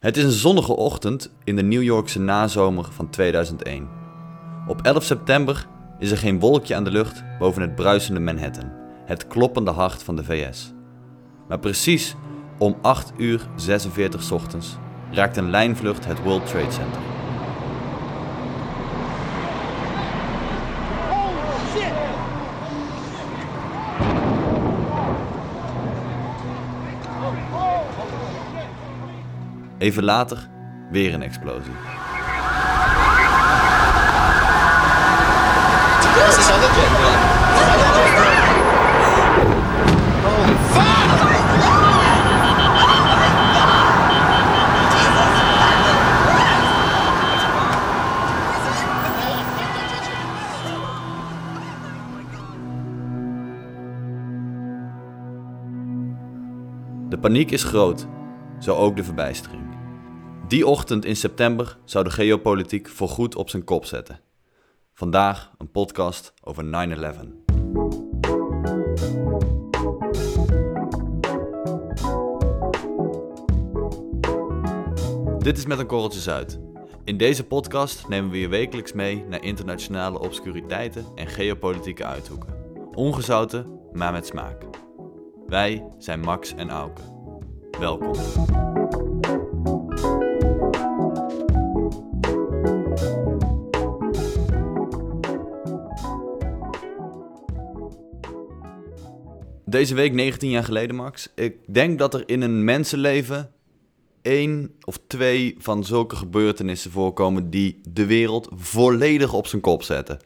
Het is een zonnige ochtend in de New Yorkse nazomer van 2001. Op 11 september is er geen wolkje aan de lucht boven het bruisende Manhattan, het kloppende hart van de VS. Maar precies om 8 uur 46 ochtends raakt een lijnvlucht het World Trade Center. Even later weer een explosie. De paniek is groot, zo ook de verbijstering. Die ochtend in september zou de geopolitiek voorgoed op zijn kop zetten. Vandaag een podcast over 9-11. Dit is met een korreltje zout. In deze podcast nemen we je wekelijks mee naar internationale obscuriteiten en geopolitieke uithoeken. Ongezouten, maar met smaak. Wij zijn Max en Auke. Welkom. Deze week 19 jaar geleden, Max. Ik denk dat er in een mensenleven één of twee van zulke gebeurtenissen voorkomen die de wereld volledig op zijn kop zetten.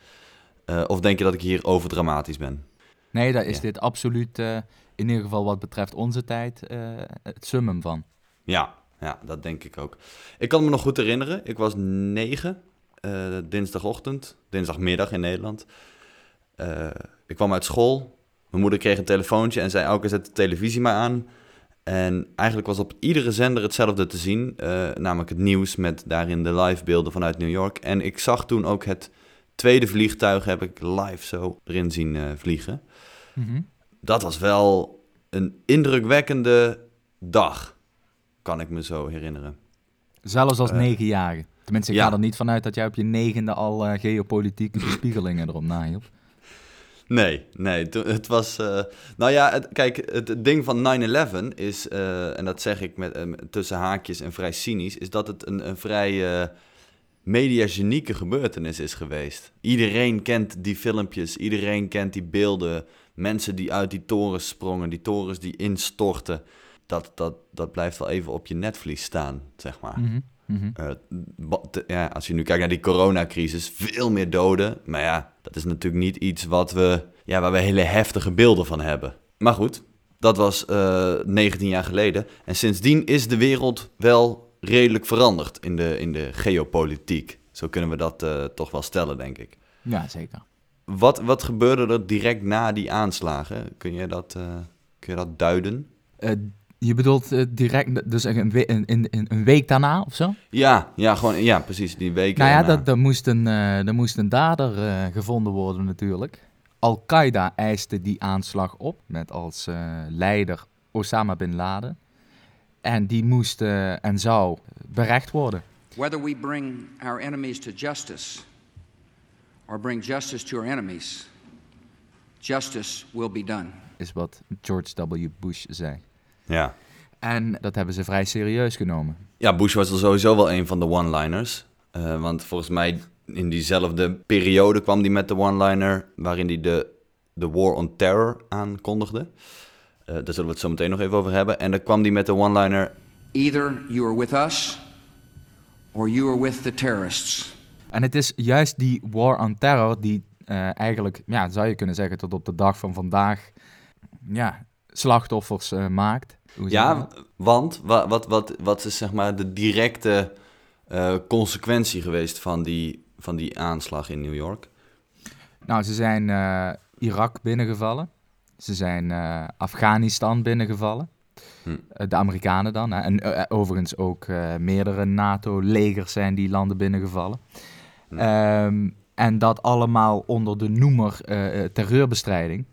Eh, of denk je dat ik hier overdramatisch ben? Nee, daar is Ja. dit absoluut, eh, in ieder geval wat betreft onze tijd, eh, het summum van. Ja, ja, dat denk ik ook. Ik kan me nog goed herinneren. Ik was negen, dinsdagochtend, dinsdagmiddag in Nederland. Ik kwam uit school. Mijn moeder kreeg een telefoontje en zei: Elke, zet de televisie maar aan. En eigenlijk was op iedere zender hetzelfde te zien. eh, namelijk het nieuws met daarin de live beelden vanuit New York. En ik zag toen ook het tweede vliegtuig, heb ik live zo erin zien eh, vliegen. Dat was wel een indrukwekkende dag, kan ik me zo herinneren. Zelfs als Eh, negenjarige. Tenminste, ik ja. ga er niet vanuit dat jij op je negende al geopolitieke bespiegelingen erop nahielp. Nee, nee, het was... eh, nou ja, kijk, het, ding van 9-11 is, eh, en dat zeg ik met, eh, tussen haakjes en vrij cynisch, is dat het een, een vrij mediagenieke gebeurtenis is geweest. Iedereen kent die filmpjes, iedereen kent die beelden, mensen die uit die torens sprongen, die torens die instortten. Dat, dat, dat blijft wel even op je netvlies staan, zeg maar. Mhm, mhm. Eh, te- ja, als je nu kijkt naar die coronacrisis, veel meer doden. Maar ja, dat is natuurlijk niet iets wat we, ja, waar we hele heftige beelden van hebben. Maar goed, dat was eh 19 jaar geleden. En sindsdien is de wereld wel redelijk veranderd in de, in de geopolitiek. Zo kunnen we dat eh, toch wel stellen, denk ik. Ja, zeker. Wat, wat gebeurde er direct na die aanslagen? Kun je dat, eh, kun je dat duiden? Je bedoelt eh, direct, dus een, we- een, een, een week daarna of zo? Ja, ja, gewoon, ja precies, die weken. Nou ja, erna. dat, er, moest een, eh, er moest een dader eh, gevonden worden natuurlijk. Al-Qaeda eiste die aanslag op met als eh, leider Osama bin Laden. En die moest en zou berecht worden. Whether we bring our enemies to justice or bring justice to our enemies, justice will be done. Is wat George W. Bush zei. Ja. En dat hebben ze vrij serieus genomen. Ja, Bush was er sowieso wel een van de one-liners. Eh, want volgens mij in diezelfde periode kwam hij met de one-liner waarin hij de, de War on Terror aankondigde. Eh, daar zullen we het zo meteen nog even over hebben. En dan kwam hij met de one-liner... Either you are with us or you are with the terrorists. En het is juist die war on terror die eh, eigenlijk, ja, zou je kunnen zeggen, tot op de dag van vandaag, ja, slachtoffers eh, maakt. Hoe Ja, want wa- wat, wat, wat is zeg maar de directe eh, consequentie geweest van die, van die aanslag in New York? Nou, ze zijn eh, Irak binnengevallen. Ze zijn Afghanistan binnengevallen. Hm. De Amerikanen dan. hè. En overigens ook meerdere NATO-legers zijn die landen binnengevallen. Hm. Ehm, en dat allemaal onder de noemer terreurbestrijding.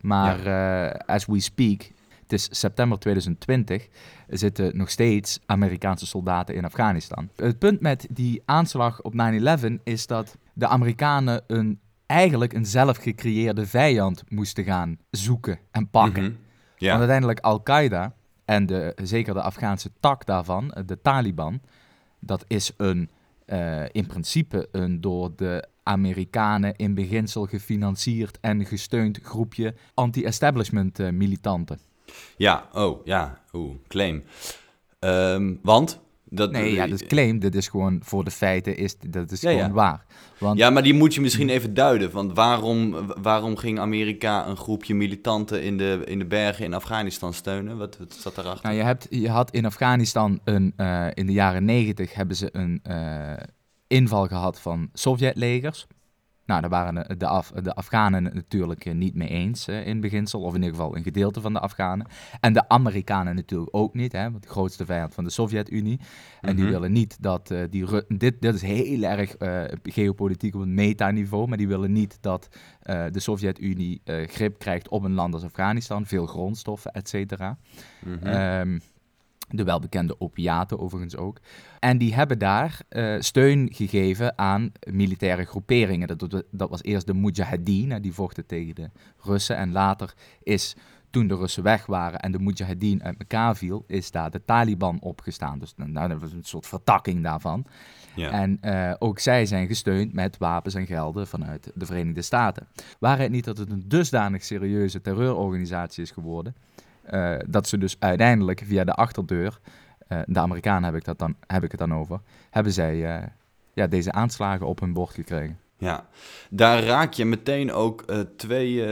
Maar eh, as we speak, het is september 2020. zitten nog steeds Amerikaanse soldaten in Afghanistan. Het punt met die aanslag op 9-11 is dat de Amerikanen een, eigenlijk een zelf gecreëerde vijand moesten gaan zoeken en pakken. Mhm. Want Ja, uiteindelijk Al-Qaeda en de, zeker de Afghaanse tak daarvan, de Taliban, dat is een, eh, in principe een door de Amerikanen in beginsel gefinancierd en gesteund groepje anti-establishment eh, militanten. ja, oh, ja, oeh, claim. Ehm, want? Dat, Nee, ja, dat claim, dit is gewoon voor de feiten, is, dat is Ja, ja. gewoon waar. Want Ja, maar die moet je misschien even duiden. Want waarom, waarom ging Amerika een groepje militanten in de, in de bergen in Afghanistan steunen? Wat, wat zat daarachter? Nou, je, hebt, je had in Afghanistan een, eh, in de jaren negentig hebben ze een eh, inval gehad van Sovjetlegers. Nou, daar waren de, de, Af, de Afghanen natuurlijk eh, niet mee eens eh, in beginsel, of in ieder geval een gedeelte van de Afghanen. En de Amerikanen natuurlijk ook niet, hè, want de grootste vijand van de Sovjet-Unie. En die Mhm. willen niet dat eh, die. Ru- Dit, dit is heel erg eh, geopolitiek op een metaniveau, maar die willen niet dat eh, de Sovjet-Unie eh, grip krijgt op een land als Afghanistan, veel grondstoffen, et cetera. Ehm, de welbekende opiaten overigens ook. En die hebben daar eh, steun gegeven aan militaire groeperingen. Dat, dat was eerst de Mujahideen, die vochten tegen de Russen. En later is, toen de Russen weg waren en de Mujahideen uit elkaar viel, is daar de Taliban opgestaan. Dus nou, dat was een soort vertakking daarvan. ja. En eh, ook zij zijn gesteund met wapens en gelden vanuit de Verenigde Staten. Waar het niet dat het een dusdanig serieuze terreurorganisatie is geworden, eh, dat ze dus uiteindelijk via de achterdeur, eh, de Amerikanen heb ik, dat dan, heb ik het dan over, hebben zij eh, ja, deze aanslagen op hun bord gekregen. Ja, daar raak je meteen ook twee,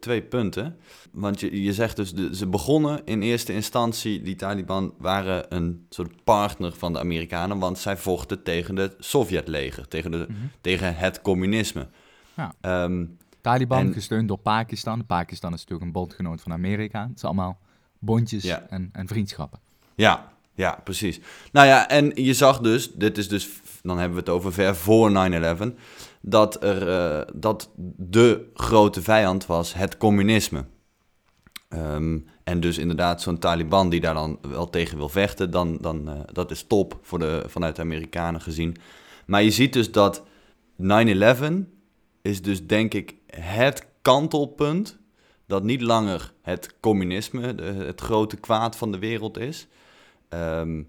twee punten. Want je, je zegt dus, de, ze begonnen in eerste instantie, die Taliban waren een soort partner van de Amerikanen, want zij vochten tegen het Sovjetleger, tegen, de, tegen het communisme. Ja. Ehm, Taliban, En- gesteund door Pakistan. Pakistan is natuurlijk een bondgenoot van Amerika. Het zijn allemaal bondjes Ja. en, en vriendschappen. Ja, ja, precies. Nou ja, en je zag dus, dit is dus, dan hebben we het over ver voor 9-11, dat, er, eh, dat de grote vijand was het communisme. Ehm, en dus inderdaad zo'n Taliban die daar dan wel tegen wil vechten, dan, dan, eh, dat is top voor de, vanuit de Amerikanen gezien. Maar je ziet dus dat 9-11 is dus denk ik het kantelpunt dat niet langer het communisme de- het grote kwaad van de wereld is. Ehm,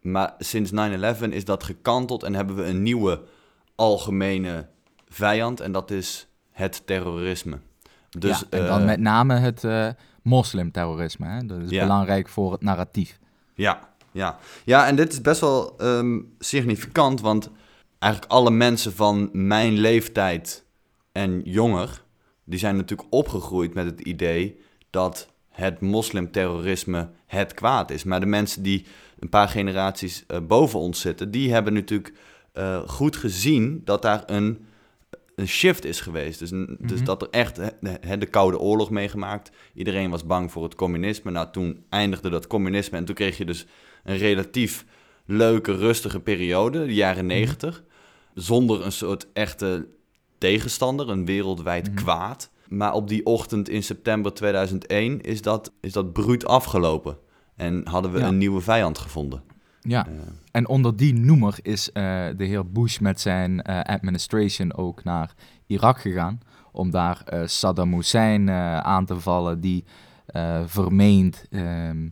maar sinds 9-11 is dat gekanteld en hebben we een nieuwe algemene vijand en dat is het terrorisme. Dus, ja, en dan eh, met name het eh, moslimterrorisme. Hè? Dat is Ja. belangrijk voor het narratief. Ja, ja. ja, en dit is best wel ehm, significant, want eigenlijk alle mensen van mijn leeftijd en jonger, die zijn natuurlijk opgegroeid met het idee dat het moslimterrorisme het kwaad is. Maar de mensen die een paar generaties eh, boven ons zitten, die hebben natuurlijk eh, goed gezien dat daar een, een shift is geweest. Dus, dus Mhm. dat er echt hè, de Koude Oorlog meegemaakt. Iedereen was bang voor het communisme. Nou, toen eindigde dat communisme en toen kreeg je dus een relatief leuke, rustige periode, de jaren negentig. Zonder een soort echte tegenstander, een wereldwijd Mhm. kwaad. Maar op die ochtend in september 2001 is dat, is dat bruut afgelopen. En hadden we Ja. een nieuwe vijand gevonden. Ja, Eh, en onder die noemer is eh, de heer Bush met zijn eh, administration ook naar Irak gegaan. Om daar Saddam Hussein aan te vallen, die vermeend ehm,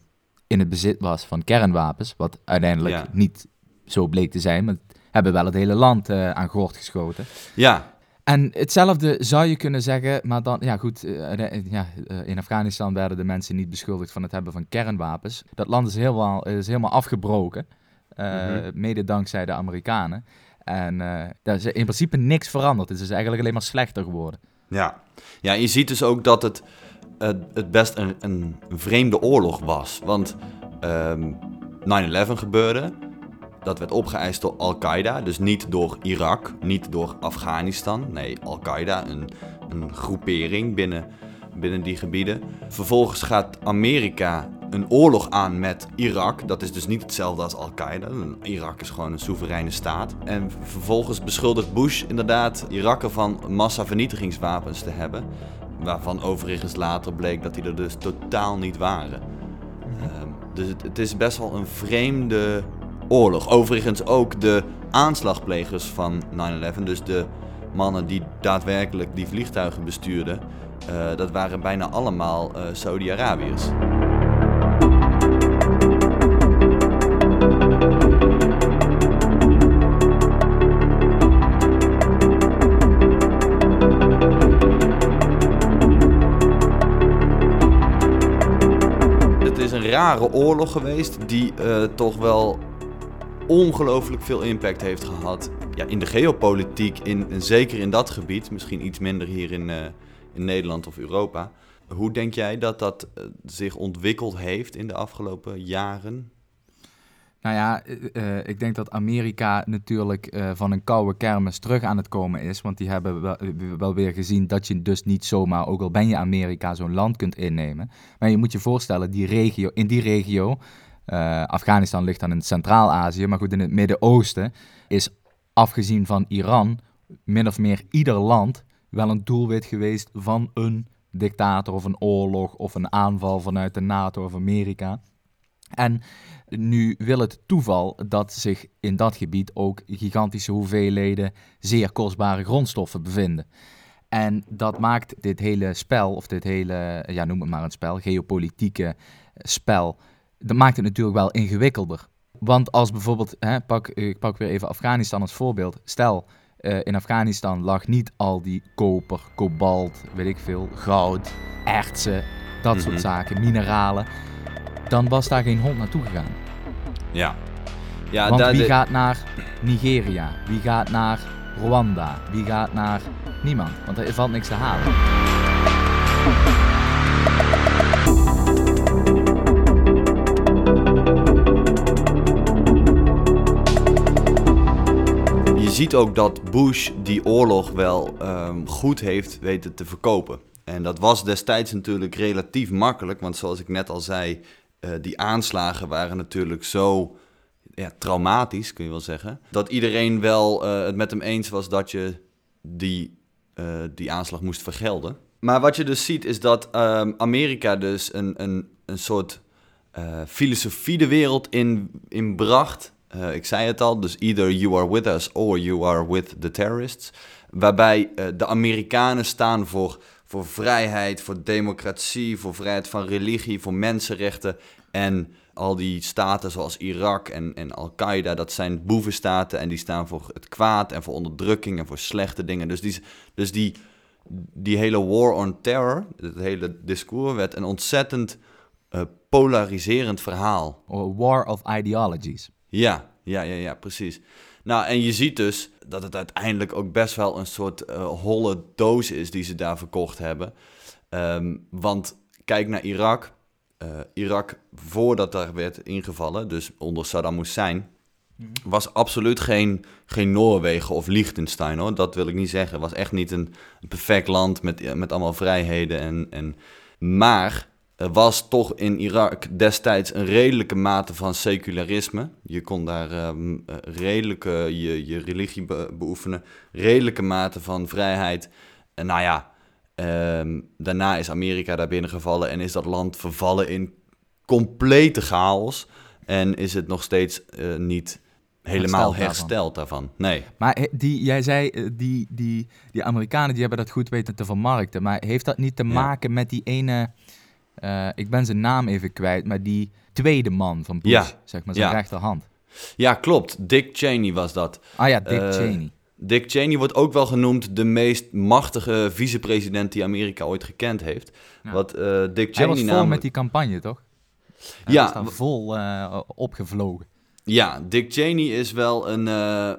in het bezit was van kernwapens. Wat uiteindelijk Ja. niet zo bleek te zijn, maar hebben wel het hele land aan gort geschoten. ja, En hetzelfde zou je kunnen zeggen, maar dan, ja goed, eh, eh, ja, eh, in Afghanistan werden de mensen niet beschuldigd van het hebben van kernwapens. Dat land is helemaal, is helemaal afgebroken, Mhm. mede dankzij de Amerikanen. En eh daar is in principe niks veranderd. Het is eigenlijk alleen maar slechter geworden. Ja, ja je ziet dus ook dat het, het, het best een, een vreemde oorlog was. Want ehm 9-11 gebeurde. Dat werd opgeëist door Al-Qaeda. Dus niet door Irak, niet door Afghanistan. Nee, Al-Qaeda, een, een groepering binnen, binnen die gebieden. Vervolgens gaat Amerika een oorlog aan met Irak. Dat is dus niet hetzelfde als Al-Qaeda. Irak is gewoon een soevereine staat. En vervolgens beschuldigt Bush inderdaad Irak ervan massavernietigingswapens te hebben. Waarvan overigens later bleek dat die er dus totaal niet waren. Ehm, Dus het is best wel een vreemde oorlog. Overigens ook de aanslagplegers van 9-11, dus de mannen die daadwerkelijk die vliegtuigen bestuurden, uh, dat waren bijna allemaal uh, Saudi-Arabiërs. Het is een rare oorlog geweest die uh, toch wel ongelooflijk veel impact heeft gehad ja, in de geopolitiek, in, zeker in dat gebied, misschien iets minder hier in, uh, in Nederland of Europa. Hoe denk jij dat dat uh, zich ontwikkeld heeft in de afgelopen jaren? Nou ja, uh, ik denk dat Amerika natuurlijk van een koude kermis terug aan het komen is. Want die hebben wel, wel, weer gezien dat je dus niet zomaar, ook al ben je Amerika, zo'n land kunt innemen. Maar je moet je voorstellen, die regio, in die regio uh, Afghanistan ligt dan in Centraal-Azië, maar goed, in het Midden-Oosten is afgezien van Iran min of meer ieder land wel een doelwit geweest van een dictator of een oorlog of een aanval vanuit de NATO of Amerika. En nu wil het toeval dat zich in dat gebied ook gigantische hoeveelheden zeer kostbare grondstoffen bevinden. En dat maakt dit hele spel, of dit hele, ja noem het maar een spel, geopolitieke spel, dat maakt het natuurlijk wel ingewikkelder. Want als bijvoorbeeld, hè, pak, ik pak weer even Afghanistan als voorbeeld. Stel, uh, in Afghanistan lag niet al die koper, kobalt, weet ik veel, goud, ertsen, dat soort mhm. zaken, mineralen. Dan was daar geen hond naartoe gegaan. Ja. ja Want wie gaat naar Nigeria? Wie gaat naar Rwanda? Wie gaat naar niemand? Want er valt niks te halen. Ziet ook dat Bush die oorlog wel um, goed heeft weten te verkopen. En dat was destijds natuurlijk relatief makkelijk, want zoals ik net al zei, uh, die aanslagen waren natuurlijk zo ja, traumatisch, kun je wel zeggen. Dat iedereen wel uh, het met hem eens was dat je die, uh, die aanslag moest vergelden. Maar wat je dus ziet is dat um, Amerika dus een, een, een soort filosofie de wereld in, in bracht uh, ik zei het al, dus either you are with us or you are with the terrorists. Waarbij uh, de Amerikanen staan voor, voor vrijheid, voor democratie, voor vrijheid van religie, voor mensenrechten. En al die staten zoals Irak en, en Al-Qaeda, dat zijn boevenstaten en die staan voor het kwaad en voor onderdrukking en voor slechte dingen. Dus die, dus die, die hele war on terror, het hele discours, werd een ontzettend uh, polariserend verhaal. War of ideologies. Ja, ja, ja, ja, precies. Nou, en je ziet dus dat het uiteindelijk ook best wel een soort uh, holle doos is die ze daar verkocht hebben. Um, want kijk naar Irak. Uh, Irak, voordat daar werd ingevallen, dus onder Saddam Hussein, mm was absoluut geen, geen Noorwegen of Liechtenstein hoor. Dat wil ik niet zeggen. Het was echt niet een, een perfect land met, met allemaal vrijheden. En, en... Maar was toch in Irak destijds een redelijke mate van secularisme. Je kon daar um, redelijke je, je religie beoefenen, redelijke mate van vrijheid. En nou ja, um, daarna is Amerika daar binnengevallen en is dat land vervallen in complete chaos. En is het nog steeds uh, niet helemaal hersteld, daarvan. Nee. Maar die, jij zei, eh, die, die, die Amerikanen die hebben dat goed weten te vermarkten. Maar heeft dat niet te maken met die ene uh, ik ben zijn naam even kwijt, maar die tweede man van Bush, ja. zeg maar, zijn ja. rechterhand. Ja, klopt. Dick Cheney was dat. Ah ja, Dick uh, Cheney. Dick Cheney wordt ook wel genoemd de meest machtige vicepresident die Amerika ooit gekend heeft. Ja. Wat uh, Dick Cheney Hij was vol met die campagne, toch? Hij ja. was vol opgevlogen. Ja, Dick Cheney is wel een,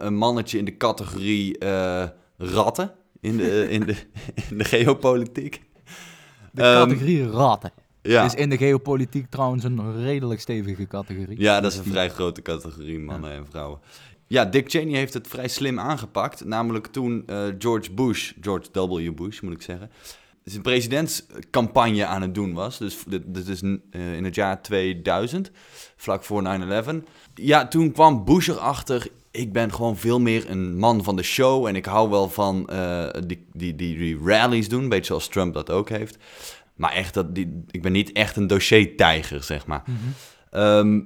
een mannetje in de categorie ratten in de, in, de, in de geopolitiek. De categorie um, ratten. Ja. Is in de geopolitiek trouwens een redelijk stevige categorie. Ja, dat is een vrij grote categorie, mannen en vrouwen. Ja, Dick Cheney heeft het vrij slim aangepakt. Namelijk toen uh, George Bush, George W. Bush moet ik zeggen, zijn presidentscampagne aan het doen was. Dus dit, is uh, in het jaar 2000, vlak voor 9-11. Ja, toen kwam Bush erachter. Ik ben gewoon veel meer een man van de show. En ik hou wel van uh, die, die, die, die rallies doen. Een beetje zoals Trump dat ook heeft. Maar echt, dat, die, ik ben niet echt een dossiertijger, zeg maar. Mhm. Ehm,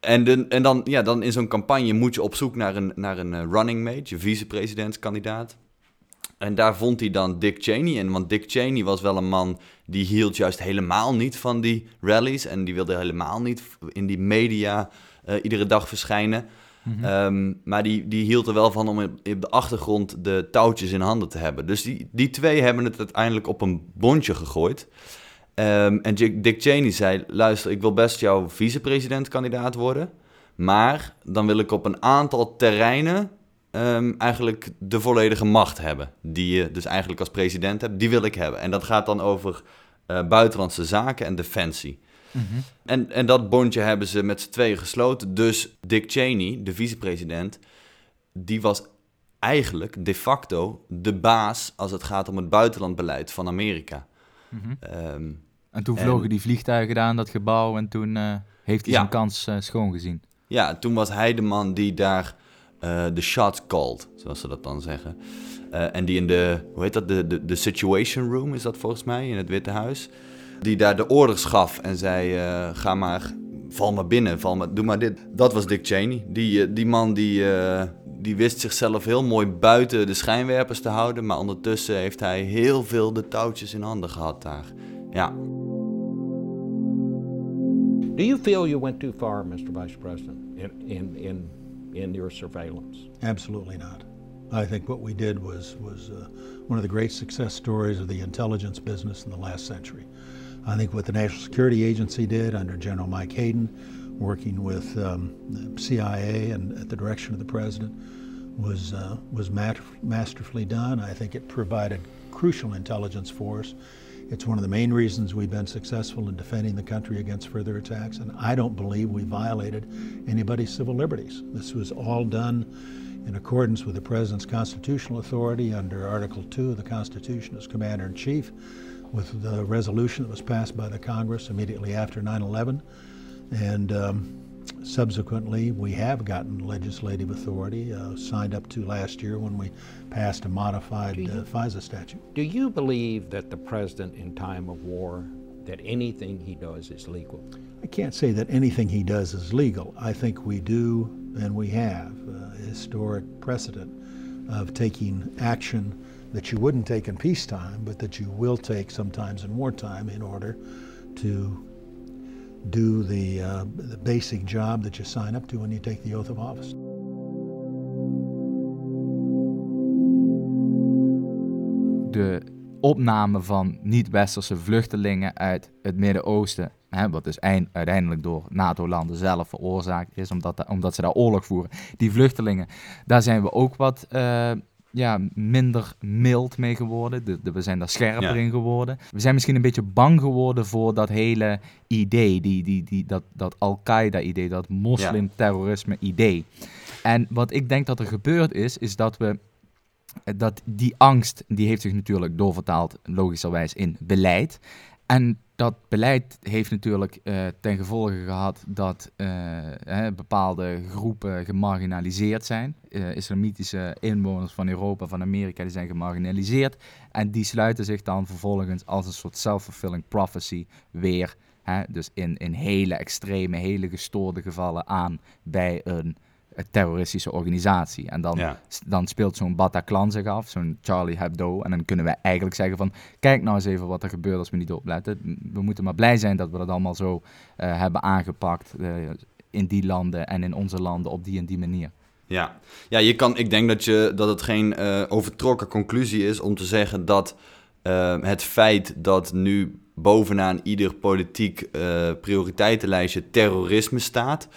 en, de, en dan, ja, dan in zo'n campagne moet je op zoek naar een, naar een eh, running mate, je vicepresidentskandidaat. En daar vond hij dan Dick Cheney in. Want Dick Cheney was wel een man die hield juist helemaal niet van die rallies. En die wilde helemaal niet in die media uh, iedere dag verschijnen. -hmm. um, maar die, die hield er wel van om op de achtergrond de touwtjes in handen te hebben. Dus die, die twee hebben het uiteindelijk op een bondje gegooid. Um, en Dick Cheney zei: Luister, ik wil best jouw vicepresidentkandidaat worden. Maar dan wil ik op een aantal terreinen um, eigenlijk de volledige macht hebben. Die je dus eigenlijk als president hebt, die wil ik hebben. En dat gaat dan over uh, buitenlandse zaken en defensie. Mm -hmm. en, en dat bondje hebben ze met z'n tweeën gesloten. Dus Dick Cheney, de vicepresident, die was eigenlijk de facto de baas als het gaat om het buitenlandbeleid van Amerika. Mm -hmm. um, en toen vlogen en, die vliegtuigen aan dat gebouw en toen uh, heeft hij ja. zijn kans uh, schoongezien. Ja, toen was hij de man die daar uh, de shot called, zoals ze dat dan zeggen. Uh, en die in de, hoe heet dat, de, de, de Situation Room is dat volgens mij, in het Witte Huis. Die daar de orders gaf en zei, uh, ga maar, val maar binnen, val maar, doe maar dit. Dat was Dick Cheney. Die, die man die, die wist zichzelf heel mooi buiten de schijnwerpers te houden. Maar ondertussen heeft hij heel veel de touwtjes in handen gehad daar. Ja. Do you feel you went too far, Mr. Vice President, in, in, in in your surveillance? Absolutely not. I think what we did was was uh, one of the great success stories of the intelligence business in the last century. I think what the National Security Agency did under General Mike Hayden, working with um, CIA and at the direction of the president, was uh, was masterfully done. I think it provided crucial intelligence for us. It's one of the main reasons we've been successful in defending the country against further attacks, and I don't believe we violated anybody's civil liberties. This was all done in accordance with the President's constitutional authority under Article 2 of the Constitution as Commander in Chief, with the resolution that was passed by the Congress immediately after 9 11. And um, subsequently, we have gotten legislative authority, uh, signed up to last year when we passed a modified you, uh, FISA statute. Do you believe that the president, in time of war, that anything he does is legal? I can't say that anything he does is legal. I think we do, and we have, a historic precedent of taking action that you wouldn't take in peacetime, but that you will take sometimes in wartime in order to do the, uh, the basic job that you sign up to when you take the oath of office. De opname van niet-westerse vluchtelingen uit het Midden-Oosten, wat dus eind, uiteindelijk door NATO-landen zelf veroorzaakt is, omdat, omdat ze daar oorlog voeren. Die vluchtelingen, daar zijn we ook wat uh, ja, minder mild mee geworden. De, de, we zijn daar scherper ja. in geworden. We zijn misschien een beetje bang geworden voor dat hele idee, die, die, die, dat, dat Al-Qaeda-idee, dat moslimterrorisme-idee. En wat ik denk dat er gebeurd is, is dat we dat die angst, die heeft zich natuurlijk doorvertaald logischerwijs in beleid. En dat beleid heeft natuurlijk uh, ten gevolge gehad dat uh, hè, bepaalde groepen gemarginaliseerd zijn. Uh, islamitische inwoners van Europa, van Amerika, die zijn gemarginaliseerd. En die sluiten zich dan vervolgens als een soort self-fulfilling prophecy weer, hè, dus in, in hele extreme, hele gestoorde gevallen aan bij een terroristische organisatie. En dan, ja. dan speelt zo'n Bataclan zich af, zo'n Charlie Hebdo. En dan kunnen we eigenlijk zeggen van, kijk nou eens even wat er gebeurt als we niet opletten. We moeten maar blij zijn dat we dat allemaal zo uh, hebben aangepakt uh, in die landen en in onze landen op die en die manier. Ja, ja je kan, ik denk dat, je, dat het geen uh, overtrokken conclusie is om te zeggen dat het feit dat nu bovenaan ieder politiek uh, prioriteitenlijstje terrorisme staat.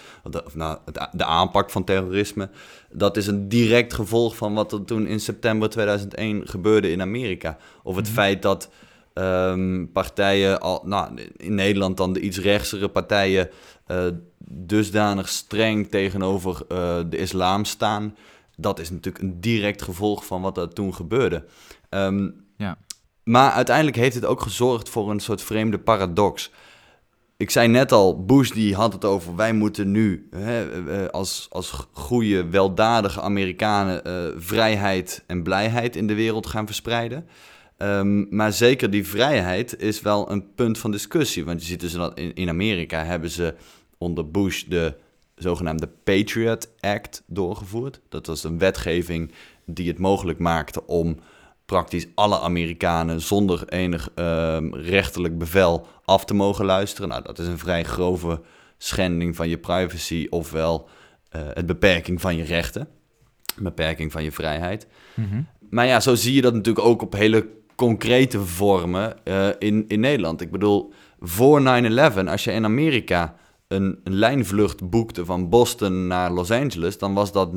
Of, nou, de aanpak van terrorisme. Dat is een direct gevolg van wat er toen in september 2001 gebeurde in Amerika. Of het mm -hmm. feit dat um, partijen, al, nou, in Nederland dan de iets rechtsere partijen, uh, dusdanig streng tegenover uh, de islam staan. Dat is natuurlijk een direct gevolg van wat er toen gebeurde. Um, ja. Maar uiteindelijk heeft het ook gezorgd voor een soort vreemde paradox. Ik zei net al, Bush die had het over wij moeten nu hè, eh, als, als goede, weldadige Amerikanen uh, vrijheid en blijheid in de wereld gaan verspreiden. Um, maar zeker die vrijheid is wel een punt van discussie. Want je ziet dus dat in, in Amerika hebben ze onder Bush de zogenaamde Patriot Act doorgevoerd. Dat was een wetgeving die het mogelijk maakte om praktisch alle Amerikanen zonder enig ehm, rechterlijk bevel af te mogen luisteren. Nou, dat is een vrij grove schending van je privacy, ofwel uh, het beperking van je rechten, beperking van je vrijheid. Maar ja, zo zie je dat natuurlijk ook op hele concrete vormen eh, in, in Nederland. Ik bedoel, voor 9-11, als je in Amerika een, een lijnvlucht boekte van Boston naar Los Angeles, dan was dat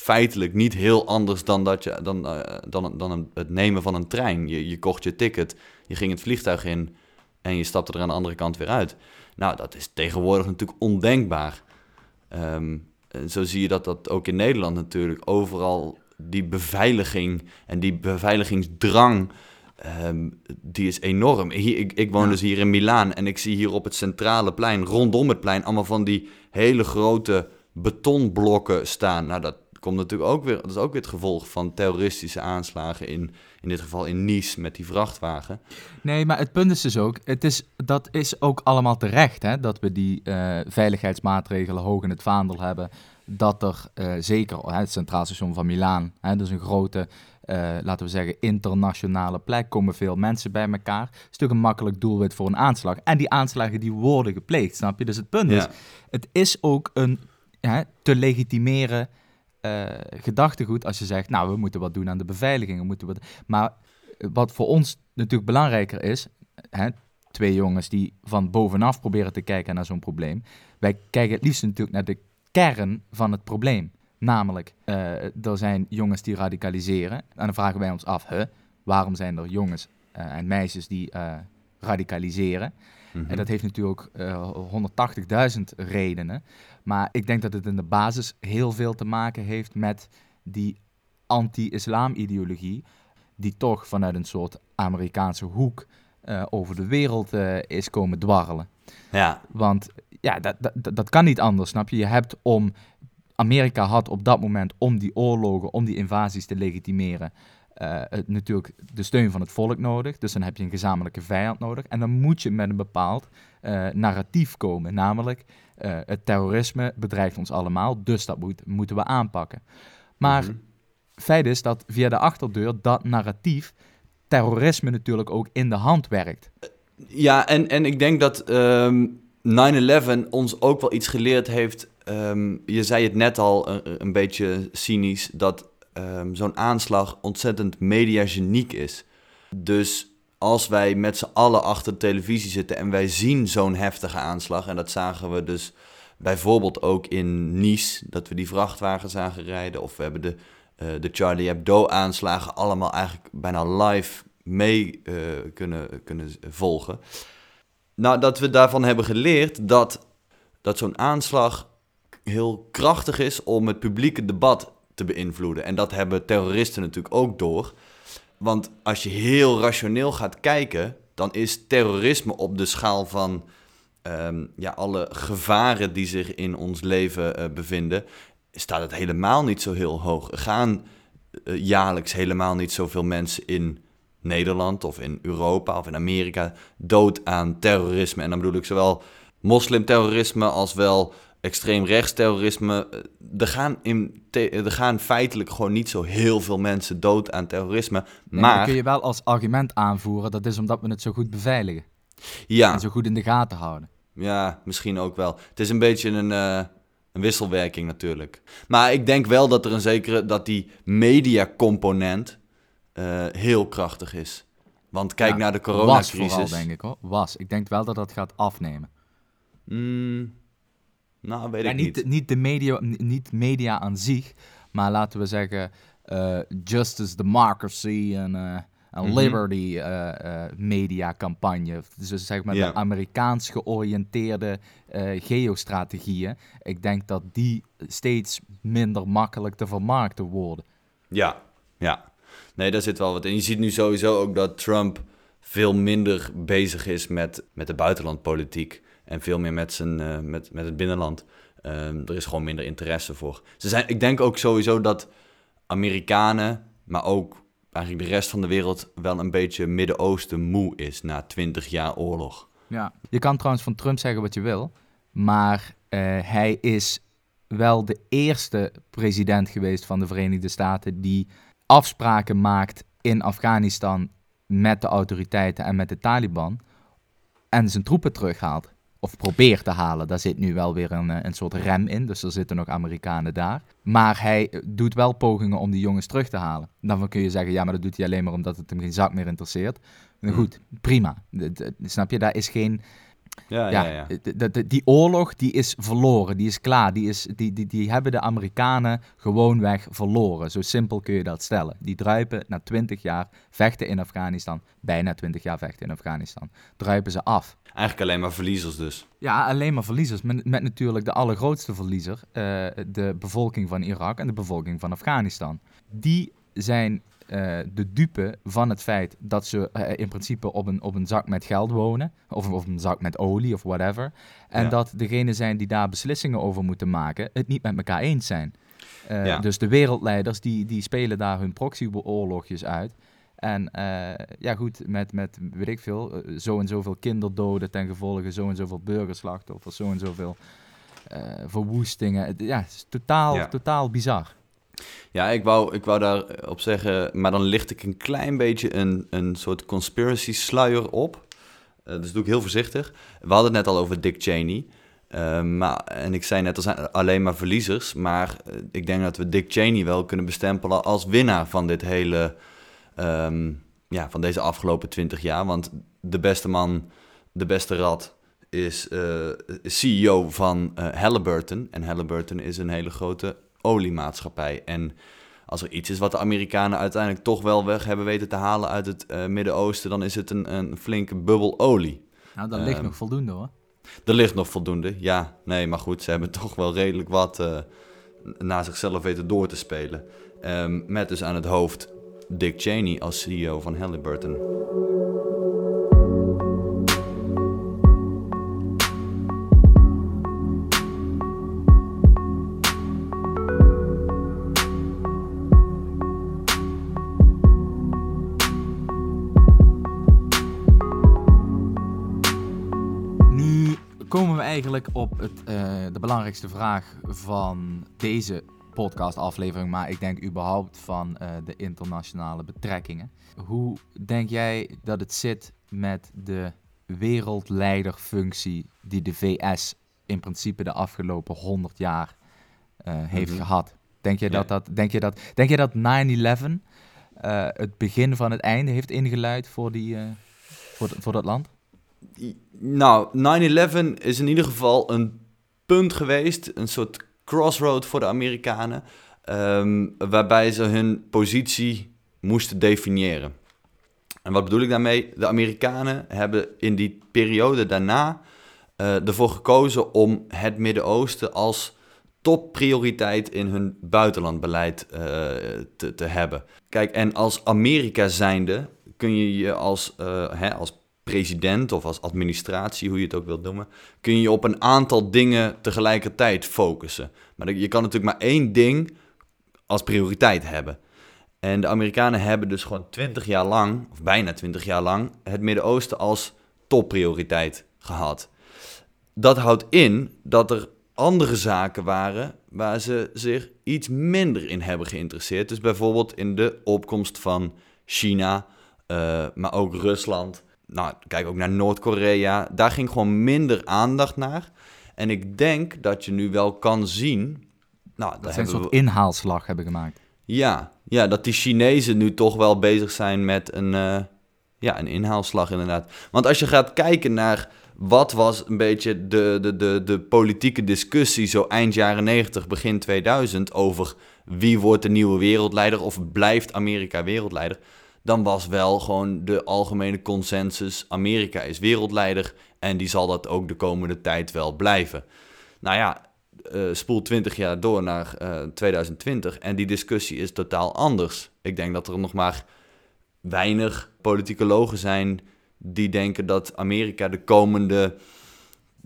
feitelijk niet heel anders dan, dat je, dan, uh, dan, dan het nemen van een trein. Je, je kocht je ticket, je ging het vliegtuig in en je stapte er aan de andere kant weer uit. Nou, dat is tegenwoordig natuurlijk ondenkbaar. Um, zo zie je dat dat ook in Nederland natuurlijk overal die beveiliging en die beveiligingsdrang, um, die is enorm. Hier, ik, ik woon ja. dus hier in Milaan en ik zie hier op het centrale plein, rondom het plein, allemaal van die hele grote betonblokken staan. Nou, dat komt natuurlijk ook weer, dat is ook weer het gevolg van terroristische aanslagen in, in dit geval in Nice met die vrachtwagen. Nee, maar het punt is dus ook, het is, dat is ook allemaal terecht, hè, dat we die uh, veiligheidsmaatregelen hoog in het vaandel hebben. Dat er uh, zeker, hè, het Centraal Station van Milaan, hè, dat is een grote, uh, laten we zeggen, internationale plek, komen veel mensen bij elkaar. Het is natuurlijk een makkelijk doelwit voor een aanslag. En die aanslagen die worden gepleegd, snap je? Dus het punt ja. is, het is ook een hè, te legitimeren uh, gedachtegoed als je zegt, nou, we moeten wat doen aan de beveiliging. We moeten wat... Maar wat voor ons natuurlijk belangrijker is, hè, twee jongens die van bovenaf proberen te kijken naar zo'n probleem. Wij kijken het liefst natuurlijk naar de kern van het probleem. Namelijk, uh, er zijn jongens die radicaliseren. En dan vragen wij ons af, huh, waarom zijn er jongens en meisjes die radicaliseren? Mm -hmm. En dat heeft natuurlijk uh, 180.000 redenen. Maar ik denk dat het in de basis heel veel te maken heeft met die anti-islam-ideologie, die toch vanuit een soort Amerikaanse hoek uh, over de wereld uh, is komen dwarrelen. Ja. Want ja, dat, dat, dat kan niet anders, snap je? Je hebt om. Amerika had op dat moment om die oorlogen, om die invasies te legitimeren, uh, het, natuurlijk de steun van het volk nodig. Dus dan heb je een gezamenlijke vijand nodig. En dan moet je met een bepaald uh, narratief komen. Namelijk, uh, het terrorisme bedreigt ons allemaal, dus dat moet, moeten we aanpakken. Maar mm -hmm. feit is dat via de achterdeur dat narratief terrorisme natuurlijk ook in de hand werkt. Ja, en, en ik denk dat um, 9-11 ons ook wel iets geleerd heeft. Um, je zei het net al een, een beetje cynisch, dat um, zo'n aanslag ontzettend mediageniek is. Dus als wij met z'n allen achter de televisie zitten en wij zien zo'n heftige aanslag, en dat zagen we dus bijvoorbeeld ook in Nice, dat we die vrachtwagen zagen rijden, of we hebben de, uh, de Charlie Hebdo-aanslagen allemaal eigenlijk bijna live mee uh, kunnen, kunnen volgen. Nou, dat we daarvan hebben geleerd dat, dat zo'n aanslag heel krachtig is om het publieke debat te beïnvloeden. En dat hebben terroristen natuurlijk ook door. Want als je heel rationeel gaat kijken, dan is terrorisme op de schaal van um, ja, alle gevaren die zich in ons leven uh, bevinden, staat het helemaal niet zo heel hoog. Gaan uh, jaarlijks helemaal niet zoveel mensen in Nederland of in Europa of in Amerika dood aan terrorisme. En dan bedoel ik zowel moslimterrorisme als wel extreem rechtsterrorisme. Er gaan, in er gaan feitelijk gewoon niet zo heel veel mensen dood aan terrorisme. Nee, maar kun je wel als argument aanvoeren, dat is omdat we het zo goed beveiligen. Ja. En zo goed in de gaten houden. Ja, misschien ook wel. Het is een beetje een, uh, een wisselwerking natuurlijk. Maar ik denk wel dat er een zekere, dat die mediacomponent uh, heel krachtig is. Want kijk ja, naar de coronacrisis. Was vooral, denk ik hoor. Was. Ik denk wel dat dat gaat afnemen. Mm, nou, weet ik niet. Niet, de media, niet media aan zich, maar laten we zeggen uh, Justice, Democracy en, uh, en mm -hmm. Liberty uh, mediacampagne. Dus zeg maar yeah. de Amerikaans georiënteerde geostrategieën. Ik denk dat die steeds minder makkelijk te vermarkten worden. Ja, ja. Nee, daar zit wel wat in. Je ziet nu sowieso ook dat Trump veel minder bezig is met, met de buitenlandpolitiek. En veel meer met, zijn, uh, met, met het binnenland. Um, er is gewoon minder interesse voor. Ze zijn, ik denk ook sowieso dat Amerikanen, maar ook eigenlijk de rest van de wereld, wel een beetje Midden-Oosten moe is na twintig jaar oorlog. Ja, je kan trouwens van Trump zeggen wat je wil. Maar Eh, hij is wel de eerste president geweest van de Verenigde Staten die afspraken maakt in Afghanistan met de autoriteiten en met de Taliban en zijn troepen terughaalt. Of probeert te halen. Daar zit nu wel weer een, eh, een soort rem in, dus er zitten nog Amerikanen daar. Maar hij eh, doet wel pogingen om die jongens terug te halen. Dan kun je zeggen, ja, maar dat doet hij alleen maar omdat het hem geen zak meer interesseert. Nou goed, prima. Snap je, daar is geen... Ja, Ja, ja, ja. de- de- de- die oorlog die is verloren, die is klaar. Die, is, die, die, die hebben de Amerikanen gewoonweg verloren. Zo simpel kun je dat stellen. Die druipen na 20 jaar vechten in Afghanistan, bijna 20 jaar vechten in Afghanistan, druipen ze af. Eigenlijk alleen maar verliezers dus. Ja, alleen maar verliezers. Met, met natuurlijk de allergrootste verliezer, eh, de bevolking van Irak en de bevolking van Afghanistan. Die zijn eh, de dupe van het feit dat ze eh, in principe op een, op een zak met geld wonen, of op een zak met olie of whatever. En Ja. dat degenen zijn die daar beslissingen over moeten maken, het niet met elkaar eens zijn. Eh, Ja. Dus de wereldleiders die, die spelen daar hun proxyoorlogjes uit. En ja, goed, met, met weet ik veel, zo en zoveel kinderdoden ten gevolge, zo en zoveel burgerslachtoffers, zo en zoveel verwoestingen. Ja, het is totaal, Ja. totaal bizar. Ja, ik wou, ik wou daarop zeggen, maar dan licht ik een klein beetje een, een soort conspiracy sluier op. Eh, dus doe ik heel voorzichtig. We hadden het net al over Dick Cheney. Eh, maar, en ik zei net, er zijn alleen maar verliezers. Maar eh, ik denk dat we Dick Cheney wel kunnen bestempelen als winnaar van dit hele, ehm, ja, van deze afgelopen twintig jaar. Want de beste man, de beste rat, is CEO van Halliburton. En Halliburton is een hele grote oliemaatschappij. En als er iets is wat de Amerikanen uiteindelijk toch wel weg hebben weten te halen uit het eh, Midden-Oosten, dan is het een, een flinke bubbel olie. Nou, dat ligt Ehm, nog voldoende hoor. Er ligt nog voldoende, ja. Nee, maar goed, ze hebben toch wel redelijk wat eh naar zichzelf weten door te spelen. Ehm, met dus aan het hoofd Dick Cheney als CEO van Halliburton. Eigenlijk op het, eh, de belangrijkste vraag van deze podcastaflevering, maar ik denk überhaupt van eh, de internationale betrekkingen. Hoe denk jij dat het zit met de wereldleiderfunctie die de VS in principe de afgelopen 100 jaar eh, heeft Mhm. gehad? Denk je dat, dat, denk je dat, denk je dat 9-11 eh, het begin van het einde heeft ingeluid voor, die, voor, voor dat land? Nou, 9-11 is in ieder geval een punt geweest, een soort crossroad voor de Amerikanen, ehm, waarbij ze hun positie moesten definiëren. En wat bedoel ik daarmee? De Amerikanen hebben in die periode daarna eh, ervoor gekozen om het Midden-Oosten als topprioriteit in hun buitenlandbeleid eh, te, te hebben. Kijk, en als Amerika zijnde kun je je als, eh, hè, als president of als administratie, hoe je het ook wilt noemen, kun je op een aantal dingen tegelijkertijd focussen. Maar je kan natuurlijk maar één ding als prioriteit hebben. En de Amerikanen hebben dus gewoon 20 jaar lang, of bijna 20 jaar lang, het Midden-Oosten als topprioriteit gehad. Dat houdt in dat er andere zaken waren waar ze zich iets minder in hebben geïnteresseerd. Dus bijvoorbeeld in de opkomst van China, eh, maar ook Rusland. Nou, kijk ook naar Noord-Korea. Daar ging gewoon minder aandacht naar. En ik denk dat je nu wel kan zien. Nou, Dat ze een soort we, inhaalslag hebben gemaakt. ja, ja, dat die Chinezen nu toch wel bezig zijn met een, eh, ja, een inhaalslag inderdaad. Want als je gaat kijken naar wat was een beetje de, de, de, de politieke discussie zo eind jaren 90, begin 2000 over wie wordt de nieuwe wereldleider of blijft Amerika wereldleider, dan was wel gewoon de algemene consensus Amerika is wereldleider en die zal dat ook de komende tijd wel blijven. Nou ja, eh, spoel 20 jaar door naar eh, 2020 en die discussie is totaal anders. Ik denk dat er nog maar weinig politicologen zijn die denken dat Amerika de komende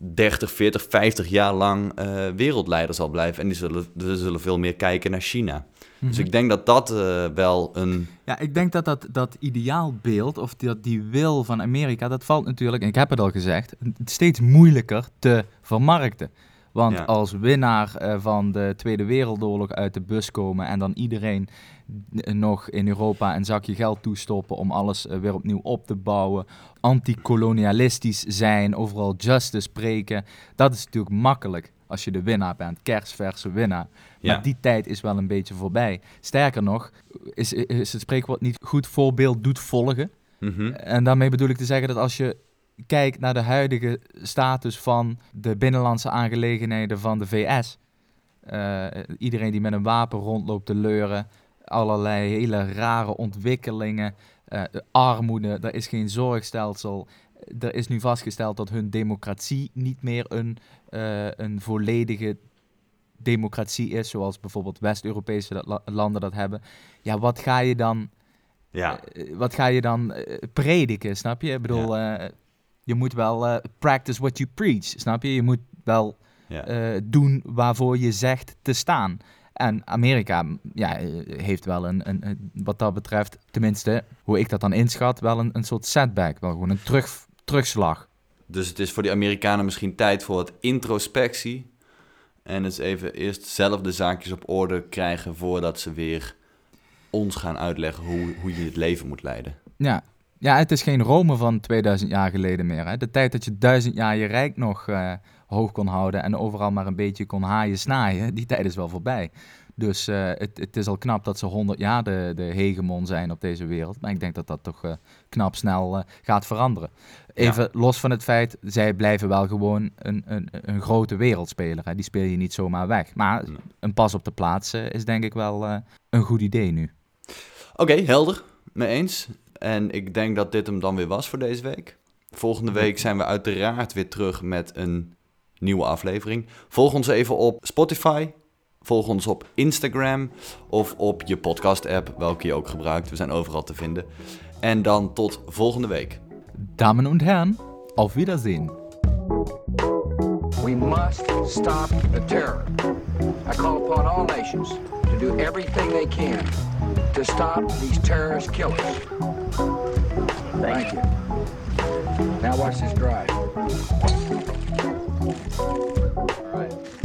30, 40, 50 jaar lang eh, wereldleider zal blijven. En die zullen, ze zullen veel meer kijken naar China. Dus Mhm. ik denk dat dat eh, wel een... Ja, ik denk dat dat, dat ideaalbeeld, of dat die wil van Amerika, dat valt natuurlijk, en ik heb het al gezegd, steeds moeilijker te vermarkten. Want Ja. als winnaar eh, van de Tweede Wereldoorlog uit de bus komen en dan iedereen nog in Europa een zakje geld toestoppen om alles eh, weer opnieuw op te bouwen, anticolonialistisch zijn, overal justice spreken, dat is natuurlijk makkelijk als je de winnaar bent, kerstverse winnaar. Ja. Maar die tijd is wel een beetje voorbij. Sterker nog, is, is het spreekwoord niet goed voorbeeld doet volgen. Mhm. En daarmee bedoel ik te zeggen dat als je kijkt naar de huidige status van de binnenlandse aangelegenheden van de VS. eh, iedereen die met een wapen rondloopt te leuren. Allerlei hele rare ontwikkelingen. eh, de armoede, er is geen zorgstelsel. Er is nu vastgesteld dat hun democratie niet meer een, eh, een volledige democratie is, zoals bijvoorbeeld West-Europese landen dat hebben. Ja, wat ga je dan Ja, eh, wat ga je dan prediken, snap je? Ik bedoel, je moet wel practice what you preach, snap je? Je moet wel ja. doen waarvoor je zegt te staan. En Amerika ja, eh, heeft wel een, een, een- wat dat betreft, tenminste, hoe ik dat dan inschat, wel een, een soort setback. Wel gewoon een terug, terugslag. Dus het is voor die Amerikanen misschien tijd voor wat introspectie. En eens even eerst zelf de zaakjes op orde krijgen voordat ze weer ons gaan uitleggen hoe, hoe je het leven moet leiden. Ja. ja, het is geen Rome van 2000 jaar geleden meer. Hè? De tijd dat je duizend jaar je rijk nog eh, hoog kon houden en overal maar een beetje kon haaien, snaaien, die tijd is wel voorbij. Dus eh, het, het is al knap dat ze 100 jaar de, de hegemon zijn op deze wereld. Maar ik denk dat dat toch eh, knap snel eh, gaat veranderen. Even los van het feit, zij blijven wel gewoon een, een, een grote wereldspeler. Hè? Die speel je niet zomaar weg. Maar een pas op de plaats is denk ik wel een goed idee nu. Oké, helder. Mee eens. En ik denk dat dit hem dan weer was voor deze week. Volgende week zijn we uiteraard weer terug met een nieuwe aflevering. Volg ons even op Spotify. Volg ons op Instagram of op je podcast-app, welke je ook gebruikt. We zijn overal te vinden. En dan tot volgende week. Damen und Herren, auf Wiedersehen. We must stop the terror. I call upon all nations to do everything they can to stop these terrorist killers. Thank you. Now watch this drive. はい。